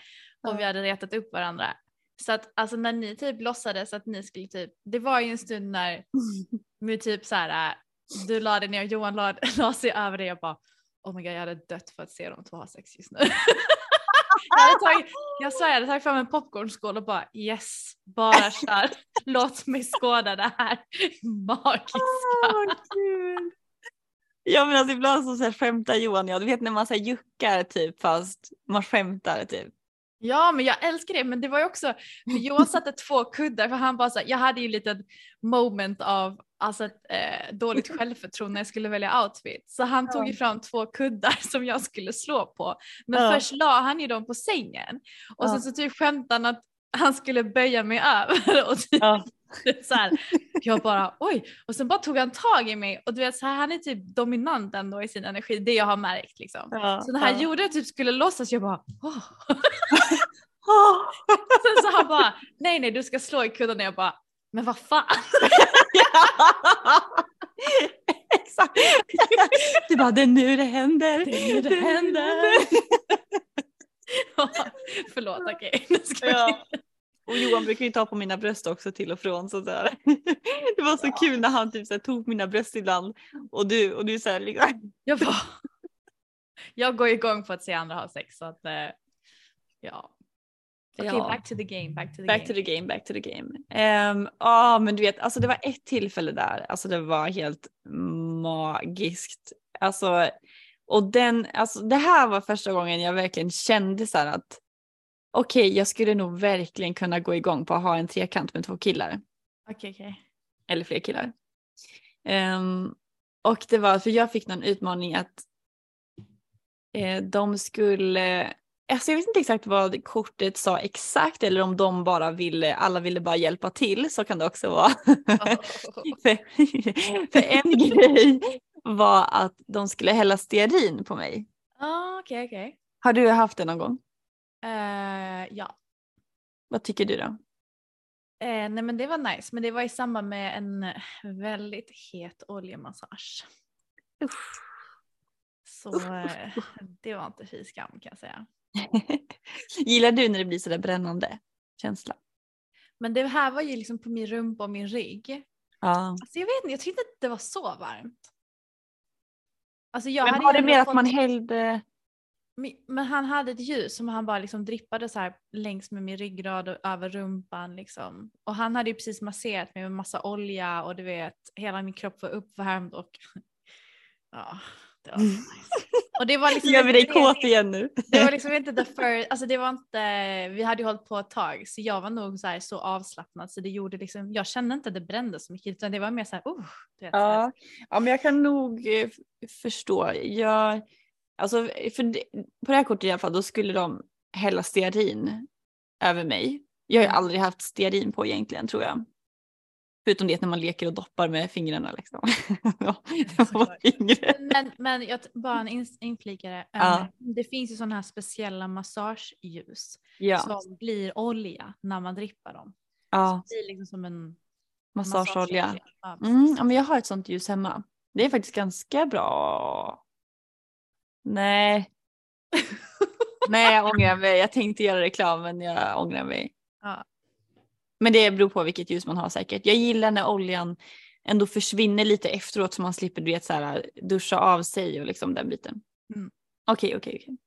och vi hade retat upp varandra. Så att alltså när ni typ låtsades att ni skulle typ, det var ju en stund när vi typ så här, äh, du la dig ner och Johan la, la sig över dig och bara oh my god jag hade dött för att se dem två ha sex just nu. jag, tagit, jag sa jag hade tagit fram en popcornskål och bara yes, bara kör. Låt mig skåda det här magiska. Gud. Ja men alltså ibland så, så här skämtar Johan ja, du vet när man så här juckar typ fast man skämtar typ. Ja men jag älskar det men det var ju också, för Johan satte två kuddar för han bara så här, jag hade ju lite moment av alltså ett eh, dåligt självförtroende när jag skulle välja outfit. Så han tog ju fram två kuddar som jag skulle slå på. Men Ja. först la han ju dem på sängen och Ja. sen så typ skämtade han att han skulle böja mig över och typ Ja. så här, jag bara oj och sen bara tog han tag i mig och du vet så här, han är typ dominant ändå i sin energi, det jag har märkt liksom. Ja, Så när han ja. gjorde jag typ skulle låtsas jag bara. Åh. Sen så han bara, nej nej du ska slå i kudden och jag bara, men vad fan. Exakt. Du bara det är nu det händer. Det är nu det händer. Förlåt okej. Ska Ja. Och Johan brukar ju ta på mina bröst också till och från så där. Det var så kul när han typ så här, tog mina bröst ibland och du och du så här, liksom. Jag bara, jag går igång på att se andra ha sex så att eh, ja. Okej Ja. back to the game, back to the Back game. to the game, back to the game. Ehm, Ja men du vet, alltså det var ett tillfälle där, alltså det var helt magiskt. Alltså, och den, alltså det här var första gången jag verkligen kände så här att okej, jag skulle nog verkligen kunna gå igång på att ha en trekant med två killar. Okej okej. Eller fler killar. Ehm, och det var, för jag fick någon utmaning att eh, de skulle, alltså jag vet inte exakt vad kortet sa exakt eller om de bara ville, alla ville bara hjälpa till, så kan det också vara. för, för en grej var att de skulle hälla stearin på mig. Ah, Okej okej. Har du haft det någon gång? Eh, Ja. Vad tycker du då? Eh, nej men det var nice men det var i samband med en väldigt het oljemassage. Usch. Så eh, det var inte fy skam kan jag säga. Gillar du när det blir sådär brännande känsla? Men det här var ju liksom på min rumpa och min rygg. Ja. Alltså jag vet inte, jag tyckte inte det var så varmt. Alltså jag Men var det mer att fått- man hällde Men han hade ett ljus som han bara liksom drippade så här längs med min ryggrad och över rumpan liksom. Och han hade ju precis masserat mig med massa olja och du vet hela min kropp var uppvärmd och ja, det var så nice. Och det var liksom Gör vi dig kåt igen nu? Det var liksom inte the first, alltså det var inte, vi hade ju hållit på ett tag så jag var nog så, här så avslappnad så det gjorde liksom, jag kände inte att det brände så mycket utan det var mer så här, du vet, så här. Ja. ja, men jag kan nog eh, förstå. Jag, alltså, för det, på det här kortet i alla fall, då skulle de hälla stearin över mig. Jag har ju Mm. aldrig haft stearin på egentligen tror jag. Förutom det när man leker och doppar med fingrarna liksom. ja. Men, men jag bara en inflikare. Um, Ja. Det finns ju sådana här speciella massageljus Ja, som blir olja när man drippar dem. ja, Det blir liksom som en massageolja. Ja, precis. Mm, ja, men jag har ett sånt ljus hemma. Det är faktiskt ganska bra. Nej. Nej, jag ångrar mig. Jag tänkte göra reklam men jag ångrar mig. Ja. Men det beror på vilket ljus man har säkert. Jag gillar när oljan ändå försvinner lite efteråt så man slipper du vet, så här, duscha av sig och liksom den biten. Mm. Okej, okej, okej.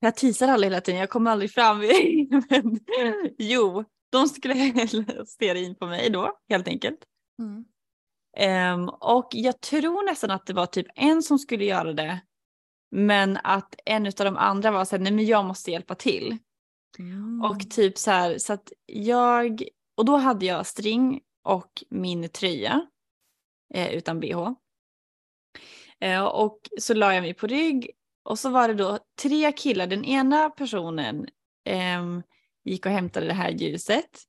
Jag teasar alla hela tiden, jag kommer aldrig fram. men, jo, de skulle hälla stearin på mig då helt enkelt. Mm. Ehm, och jag tror nästan att det var typ en som skulle göra det Men att en av de andra var så här, nej men jag måste hjälpa till. Mm. Och typ så här, så att jag, och då hade jag string och min tröja eh, utan bh. Eh, och så la jag mig på rygg och så var det då tre killar. Den ena personen ehm, gick och hämtade det här ljuset.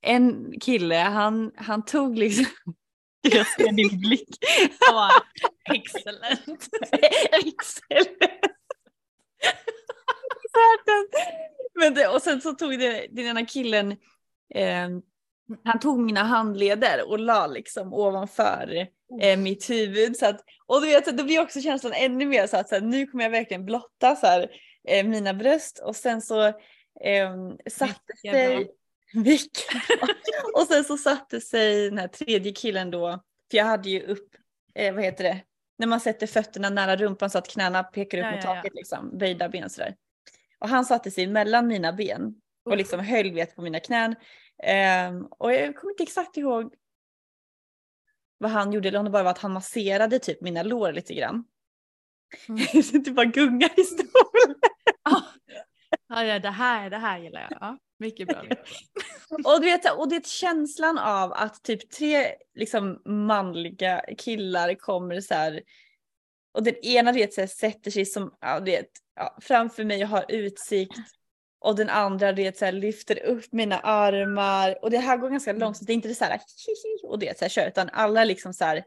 En kille, han, han tog liksom jag ser din blick. Ja, excellent. Excellent. Men det, och sen så tog det, den ena killen, eh, han tog mina handleder och la liksom ovanför eh, mitt huvud. Så att, och du vet, då blir också känslan ännu mer så att så här, nu kommer jag verkligen blotta så här, eh, mina bröst och sen så eh, satte sig mycket och sen så satte sig den här tredje killen då, för jag hade ju upp, eh, vad heter det, när man sätter fötterna nära rumpan så att knäna pekar upp Ja, mot ja, ja. taket liksom, böjda ben sådär. Och han satte sig mellan mina ben och liksom höll vet på mina knän. Ehm, och jag kommer inte exakt ihåg vad han gjorde, eller om det bara var att han masserade typ mina lår lite grann. Mm. Så det bara gungar i stolen. Ja, ja, det här, det här gillar jag. Ja, mycket bra. Och du vet, och det är känslan av att typ tre liksom manliga killar kommer så här. Och den ena du vet, så här, sätter sig som, ja, du vet, ja, framför mig och har utsikt. Och den andra du vet, så här, lyfter upp mina armar. Och det här går ganska långsamt. Det är inte det så här och det så här, kör. Utan alla liksom så här.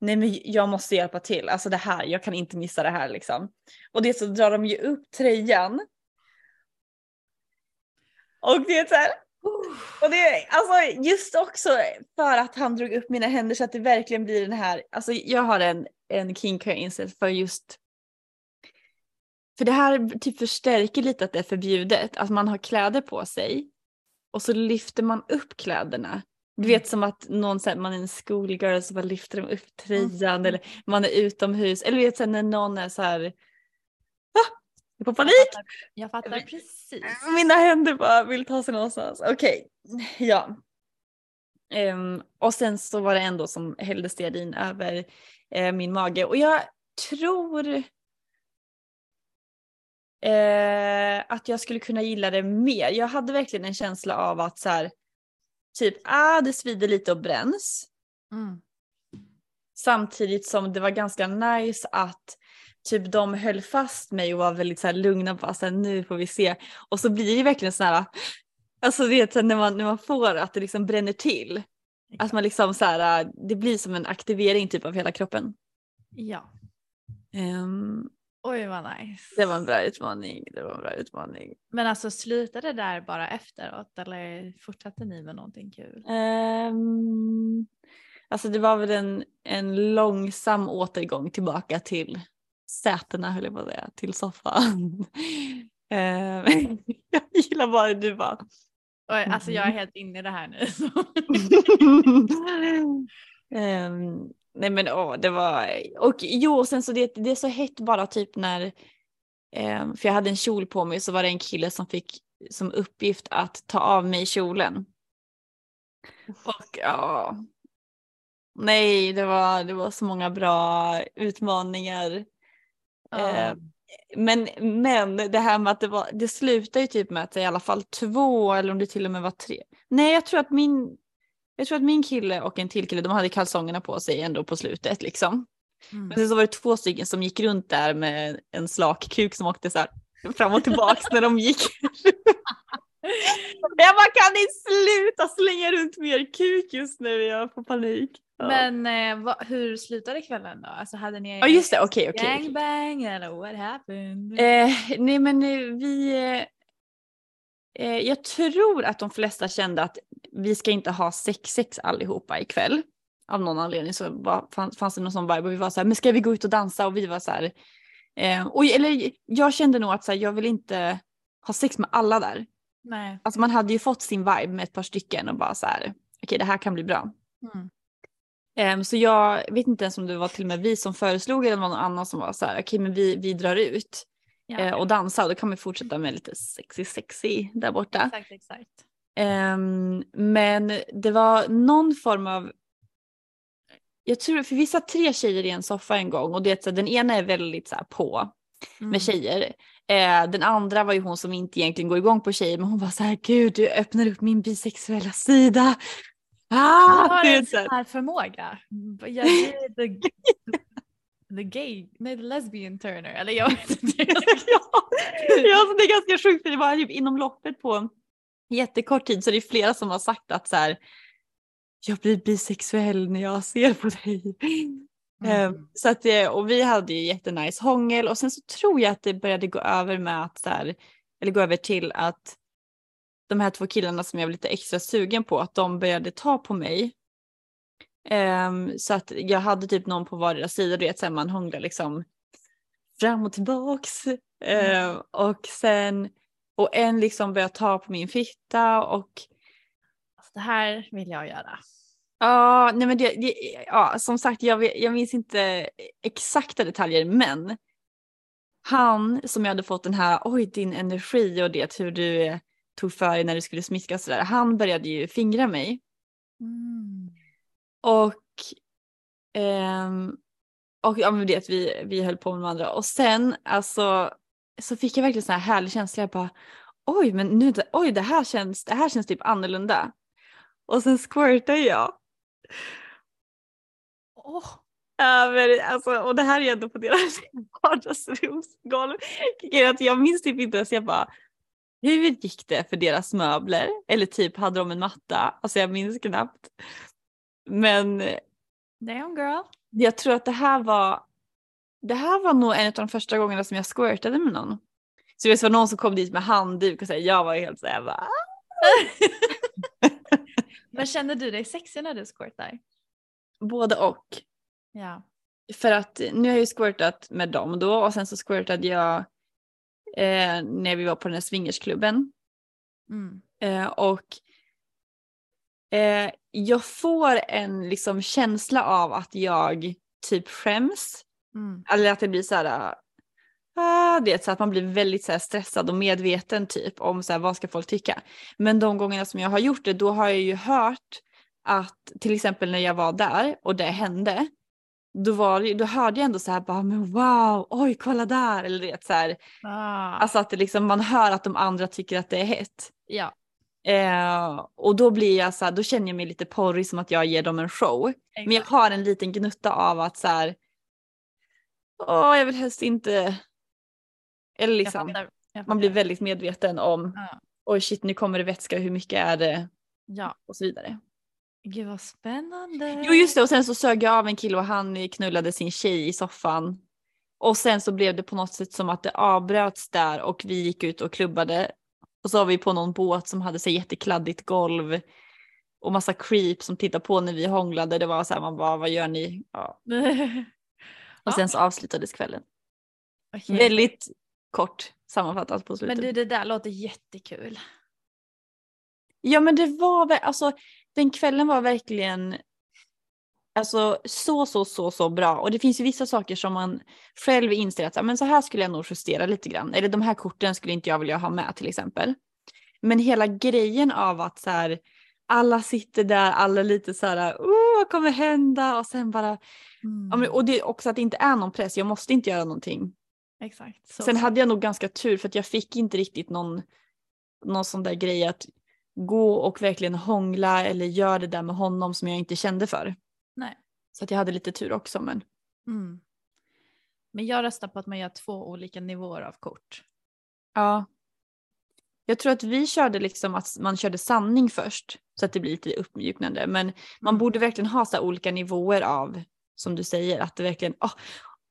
Nej men jag måste hjälpa till. Alltså det här, jag kan inte missa det här liksom. Och det så drar de ju upp tröjan. Och det är så här. Och det alltså just också för att han drog upp mina händer så att det verkligen blir den här, alltså jag har en, en kink har jag insett för just för det här typ förstärker lite att det är förbjudet, att man har kläder på sig och så lyfter man upp kläderna. Du vet som att någon säger man är en schoolgirl så bara lyfter de upp tröjan eller man är utomhus eller du vet sen när någon är så här ah, jag får panik. Jag fattar precis. Mina händer bara vill ta sig någonstans. Okej, ja. Ehm, och sen så var det ändå som hällde stearin över eh, min mage och jag tror eh, att jag skulle kunna gilla det mer. Jag hade verkligen en känsla av att så här, typ, ah det svider lite och bränns. Mm. Samtidigt som det var ganska nice att typ de höll fast mig och var väldigt så här lugna så här, nu får vi se. Och så blir det verkligen så här, alltså vet när man, när man får att det liksom bränner till. Att man liksom så här, det blir som en aktivering typ av hela kroppen. Ja. Ehm, Oj vad nice. det var en bra utmaning, det var en bra utmaning. Men alltså slutade det där bara efteråt eller fortsatte ni med någonting kul? Um, alltså det var väl en, en långsam återgång tillbaka till sätena höll jag på att säga, till soffan. Ehm, jag gillar bara du bara. Oj, alltså jag är helt inne i det här nu. Ehm, nej men åh, det var, och jo och sen så det, det är så hett bara typ när, ehm, för jag hade en kjol på mig så var det en kille som fick som uppgift att ta av mig kjolen. Och ja, nej det var, det var så många bra utmaningar. Ja. Eh, men, men det här med att det var, det slutar ju typ med att det i alla fall två eller om det till och med var tre. Nej jag tror att min, jag tror att min kille och en till kille de hade kalsongerna på sig ändå på slutet liksom. Mm. Men sen så var det två stycken som gick runt där med en slak kuk som åkte så här fram och tillbaks när de gick. jag bara kan ni sluta slänga runt mer kuk just nu, jag får panik. Ja. Men eh, vad, hur slutade kvällen då? Alltså hade ni Ja just det, okej. okej. gangbang eller what happened? Eh, nej men eh, vi... Eh, eh, jag tror att de flesta kände att vi ska inte ha sex sex allihopa ikväll. Av någon anledning så var, fanns, fanns det någon sån vibe och vi var så här, men ska vi gå ut och dansa? Och vi var så här, eh, och, eller jag kände nog att så här, jag vill inte ha sex med alla där. Nej. Alltså man hade ju fått sin vibe med ett par stycken och bara så här, okej det här kan bli bra. Mm. Ehm, så jag vet inte ens om det var till och med vi som föreslog eller någon annan som var så här, okej men vi, vi drar ut Ja, eh, och dansar och då kan vi fortsätta med lite sexy sexy där borta. exakt, exakt. Ehm, men det var någon form av, jag tror, för vi satt tre tjejer i en soffa en gång och det, så den ena är väldigt så här, på Mm. med tjejer. Eh, den andra var ju hon som inte egentligen går igång på tjejer men hon var så här gud du öppnar upp min bisexuella sida. Jag Ah, har du en sån här förmåga. Jag är the, the gay, nej the lesbian turner. Eller jag vet inte. ja, ja det är ganska sjukt för det var typ inom loppet på jättekort tid så det är flera som har sagt att så här, jag blir bisexuell när jag ser på dig. Eh, Mm. Så att, det- och vi hade ju jättenice hångel och sen så tror jag att det började gå över med att så här, eller gå över till att de här två killarna som jag var lite extra sugen på att de började ta på mig. Ehm, så att jag hade typ någon på vardera sida, du vet så här, man hånglar liksom fram och tillbaks. Ehm, och sen, och en liksom började ta på min fitta och Alltså, det här vill jag göra. Ja, nej men det, det, ja, som sagt jag, jag minns inte exakta detaljer men han som jag hade fått den här, oj din energi och det hur du tog för dig när du skulle smiska och sådär, han började ju fingra mig Mm. och ehm, och ja men det vi, vi höll på med varandra och sen alltså så fick jag verkligen sån här härlig känsla, jag bara oj men nu, oj det här känns, det här känns typ annorlunda. Och sen squirtade jag. Åh, Ja, men alltså, och det här är ändå på deras vardagsrumsgolv. Jag minns typ inte ens, jag bara, hur gick det för deras möbler? Eller typ, hade de en matta? Alltså jag minns knappt. Men damn girl. jag tror att det här var, det här var nog en av de första gångerna som jag squirtade med någon. Så det var någon som kom dit med handduk och så här, jag var helt såhär, bara, Men kände du dig sexig när du squirtar? både och. Ja. För att nu har jag ju squirtat med dem då och sen så squirtade jag eh, när vi var på den här swingersklubben. Mm. Eh, och eh, jag får en liksom känsla av att jag typ skäms. Mm. Eller att det blir så här, ah, det, så att man blir väldigt så här, stressad och medveten typ om så här, vad ska folk tycka. Men de gångerna som jag har gjort det då har jag ju hört att till exempel när jag var där och det hände. Då, var, då hörde jag ändå så här bara men wow, oj kolla där eller det så här. Ah. Alltså att det liksom, man hör att de andra tycker att det är hett. ja. Eh, och då blir jag så här, då känner jag mig lite porrig som att jag ger dem en show. Men jag exakt. har en liten gnutta av att så här, åh jag vill helst inte, eller Jag liksom, fattar, jag man blir fattar. väldigt medveten om, Ja. oj shit nu kommer det vätska, hur mycket är det? Ja. Och så vidare. Gud vad spännande. Jo just det och sen så sög jag av en kille och han knullade sin tjej i soffan. Och sen så blev det på något sätt som att det avbröts där och vi gick ut och klubbade. Och så var vi på någon båt som hade så jättekladdigt golv. Och massa creep som tittade på när vi hånglade. Det var så här man bara vad gör ni? Ja. Och Ja. sen så avslutades kvällen. Okej. Väldigt kort sammanfattat på slutet. Men du det där låter jättekul. Ja men det var väl, alltså den kvällen var verkligen alltså så så så så bra och det finns ju vissa saker som man själv inser att men så här skulle jag nog justera lite grann eller de här korten skulle inte jag vilja ha med till exempel. Men hela grejen av att så här alla sitter där, alla lite så här, oh, vad kommer hända? Och sen bara, men, och det är också att det inte är någon press, jag måste inte göra någonting. Exakt. Så, Sen hade jag nog ganska tur för att jag fick inte riktigt någon, någon sån där grej att gå och verkligen hångla eller göra det där med honom som jag inte kände för. Nej. Så att jag hade lite tur också men. Mm. Men jag röstar på att man gör två olika nivåer av kort. Ja. Jag tror att vi körde liksom att man körde sanning först så att det blir lite uppmjuknande men man borde verkligen ha så olika nivåer av som du säger att det verkligen, åh,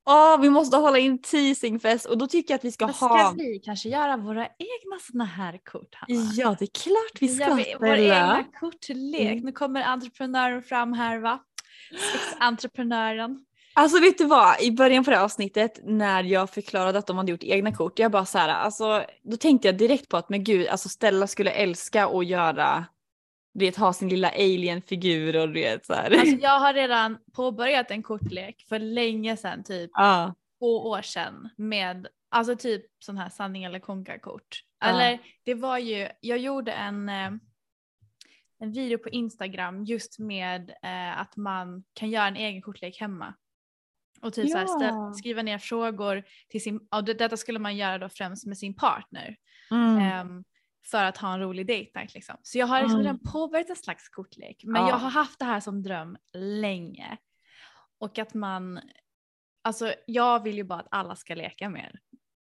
åh, vi måste hålla in teasingfest och då tycker jag att vi ska ska ha. vi kanske göra våra egna sådana här kort Hanna? Ja det är klart vi ska gör vi vår egna kortlek. Mm. Nu kommer entreprenören fram här va? Sexentreprenören. Alltså vet du vad, i början på det här avsnittet när jag förklarade att de hade gjort egna kort, jag bara så här, alltså då tänkte jag direkt på att men gud, alltså Stella skulle älska att göra, du vet ha sin lilla alien-figur och du vet så här. Alltså jag har redan påbörjat en kortlek för länge sedan, typ ja. två år sedan med alltså typ sån här sanning eller konka-kort. Ja. Eller det var ju, jag gjorde en, eh, en video på Instagram just med eh, att man kan göra en egen kortlek hemma. Och typ så här, ställ, Ja. skriva ner frågor till sin, ja, det, detta skulle man göra då främst med sin partner. Mm. ehm, för att ha en rolig date night liksom. Så jag har liksom Mm. redan påbörjat en slags kortlek. Men Ja. jag har haft det här som dröm länge. Och att man, alltså jag vill ju bara att alla ska leka mer.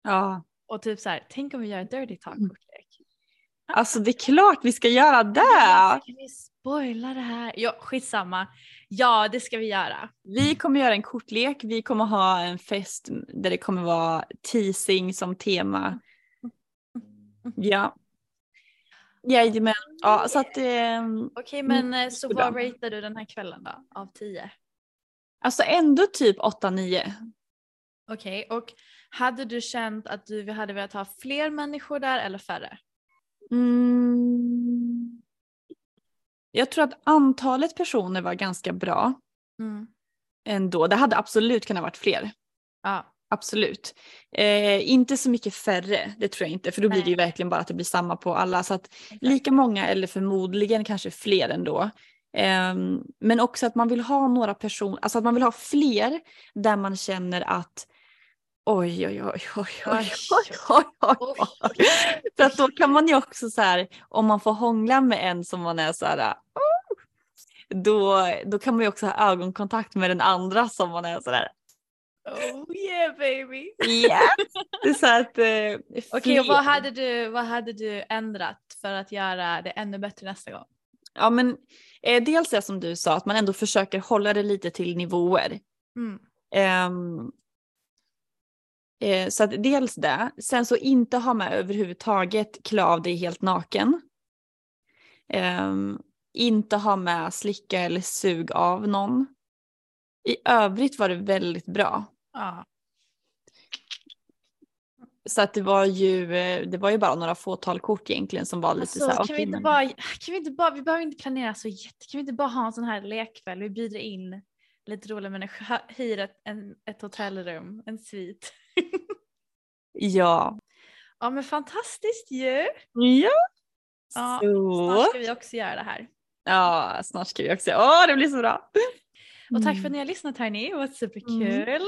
Ja. Och typ så här, tänk om vi gör en dirty talk kortlek. Alltså det är klart vi ska göra det. Kan vi spoila det här? Ja, skitsamma. Ja, det ska vi göra. Vi kommer göra en kortlek, vi kommer ha en fest där det kommer vara teasing som tema. Ja. Jajamän. Ja, så att ehm, Okej, men eh, så vad ratear du den här kvällen då? Av 10? alltså ändå typ 8-9. Okej, och hade du känt att du hade velat ha fler människor där eller färre? Mm. Jag tror att antalet personer var ganska bra Mm. ändå. Det hade absolut kunnat varit fler. Ja. Absolut. Eh, inte så mycket färre, det tror jag inte. För då blir det ju Nej. verkligen bara att det blir samma på alla. Så att lika många eller förmodligen kanske fler ändå. Ehm, men också att man vill ha några personer, alltså att man vill ha fler där man känner att oj, oj, oj, oj, oj, oj, oj, oj, oj. För att då kan man ju också så här, om man får hångla med en som man är så här, oh, då, då kan man ju också ha ögonkontakt med den andra som man är så där. Oh yeah baby! Är så att, eh, Okej, och vad hade, du, vad hade du ändrat för att göra det ännu bättre nästa gång? Ja men eh, dels det som du sa, att man ändå försöker hålla det lite till nivåer. Mm. Ehm, eh, så att dels det. Sen så inte ha med överhuvudtaget klä av dig helt naken. Ehm, inte ha med slicka eller sug av någon. I övrigt var det väldigt bra. Ja. Så att det var ju, eh, det var ju bara några fåtal kort egentligen som var lite Alltså, så här, kan, vi inte men- bara, kan vi inte bara, vi behöver inte planera så jätte, kan vi inte bara ha en sån här lekkväll, vi bjuder in lite roliga människor, hyr ett, en, ett hotellrum, en svit. Ja. Ja men fantastiskt ju! Ja. Ja, så. Snart ska vi också göra det här. Ja, snart ska vi också. Åh, det blir så bra. Och tack för Mm. att ni har lyssnat hörni, det var superkul.